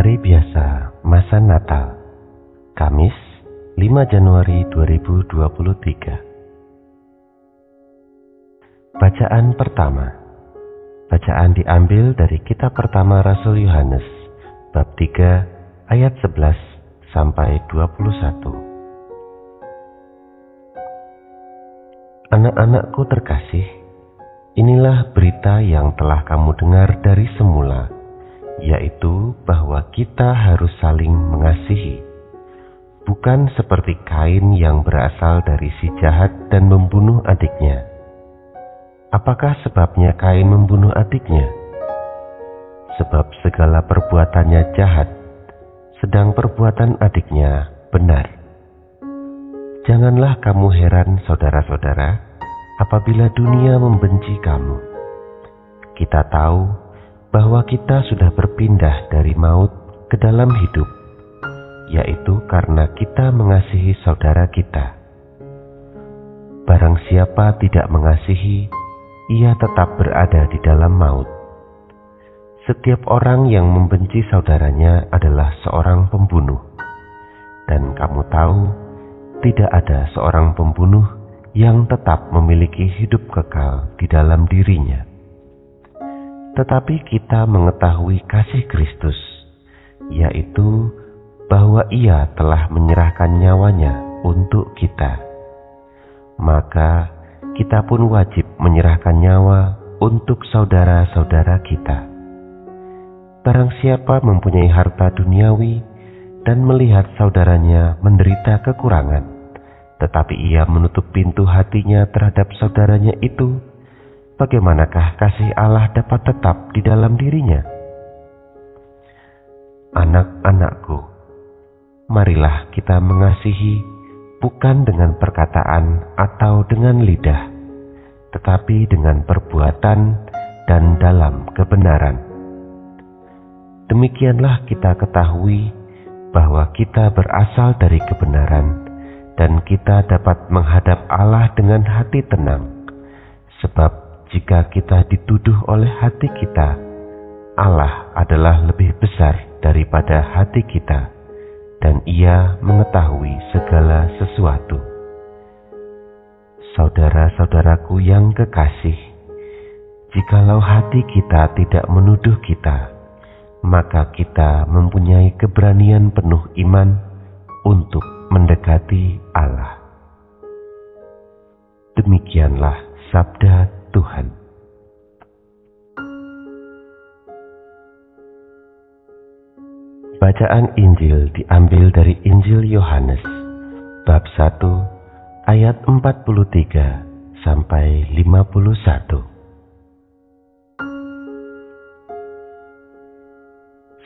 Hari biasa masa Natal Kamis 5 Januari 2023 Bacaan pertama. Bacaan diambil dari kitab pertama Rasul Yohanes bab 3 ayat 11 sampai 21 Anak-anakku terkasih Inilah berita yang telah kamu dengar dari semula, yaitu bahwa kita harus saling mengasihi. Bukan seperti Kain yang berasal dari si jahat dan membunuh adiknya. Apakah sebabnya Kain membunuh adiknya? Sebab segala perbuatannya jahat, sedang perbuatan adiknya benar. Janganlah kamu heran, saudara-saudara apabila dunia membenci kamu. Kita tahu bahwa kita sudah berpindah dari maut ke dalam hidup, yaitu karena kita mengasihi saudara kita. Barang siapa tidak mengasihi, ia tetap berada di dalam maut. Setiap orang yang membenci saudaranya adalah seorang pembunuh, dan kamu tahu tidak ada seorang pembunuh yang tetap memiliki hidup kekal di dalam dirinya. Tetapi kita mengetahui kasih Kristus, yaitu bahwa Ia telah menyerahkan nyawanya untuk kita. Maka kita pun wajib menyerahkan nyawa untuk saudara-saudara kita. Barang siapa mempunyai harta duniawi dan melihat saudaranya menderita kekurangan, tetapi ia menutup pintu hatinya terhadap saudaranya itu, bagaimanakah kasih Allah dapat tetap di dalam dirinya? Anak-anakku, marilah kita mengasihi bukan dengan perkataan atau dengan lidah, tetapi dengan perbuatan dan dalam kebenaran. Demikianlah kita ketahui bahwa kita berasal dari kebenaran dan kita dapat menghadap Allah dengan hati tenang. Sebab jika kita dituduh oleh hati kita, Allah adalah lebih besar daripada hati kita dan ia mengetahui segala sesuatu. Saudara-saudaraku yang kekasih, jikalau hati kita tidak menuduh kita, maka kita mempunyai keberanian penuh iman untuk mendekati Allah. Demikianlah sabda Tuhan. Bacaan Injil diambil dari Injil Yohanes bab 1 ayat 43 sampai 51.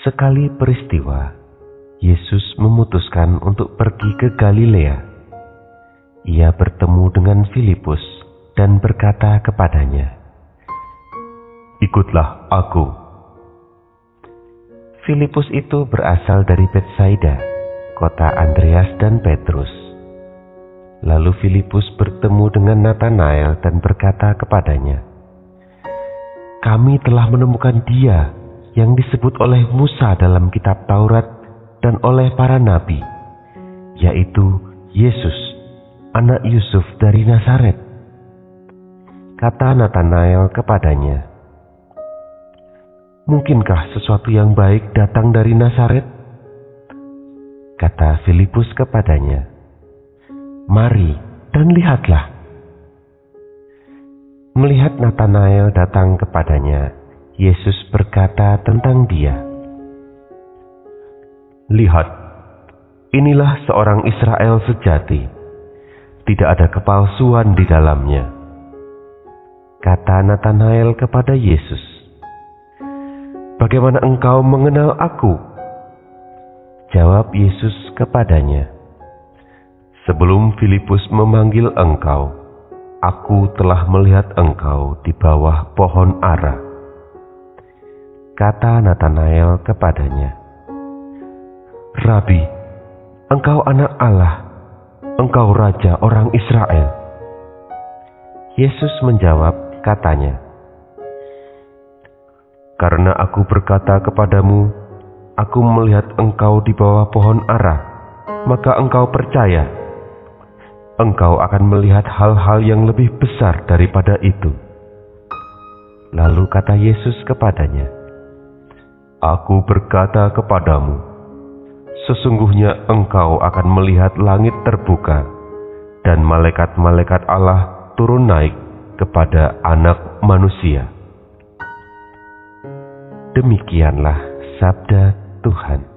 Sekali peristiwa Yesus memutuskan untuk pergi ke Galilea. Ia bertemu dengan Filipus dan berkata kepadanya, "Ikutlah aku." Filipus itu berasal dari Betsaida, kota Andreas dan Petrus. Lalu Filipus bertemu dengan Nathanael dan berkata kepadanya, "Kami telah menemukan Dia yang disebut oleh Musa dalam kitab Taurat dan oleh para nabi, yaitu Yesus, anak Yusuf dari Nazaret. Kata Nathanael kepadanya, Mungkinkah sesuatu yang baik datang dari Nazaret? Kata Filipus kepadanya, Mari dan lihatlah. Melihat Nathanael datang kepadanya, Yesus berkata tentang dia, Lihat, inilah seorang Israel sejati. Tidak ada kepalsuan di dalamnya. Kata Nathanael kepada Yesus, Bagaimana engkau mengenal aku? Jawab Yesus kepadanya, Sebelum Filipus memanggil engkau, aku telah melihat engkau di bawah pohon ara. Kata Nathanael kepadanya, Rabi, engkau anak Allah, engkau raja orang Israel. Yesus menjawab, katanya, Karena aku berkata kepadamu, aku melihat engkau di bawah pohon ara, maka engkau percaya. Engkau akan melihat hal-hal yang lebih besar daripada itu. Lalu kata Yesus kepadanya, Aku berkata kepadamu, sesungguhnya engkau akan melihat langit terbuka dan malaikat-malaikat Allah turun naik kepada anak manusia. Demikianlah sabda Tuhan.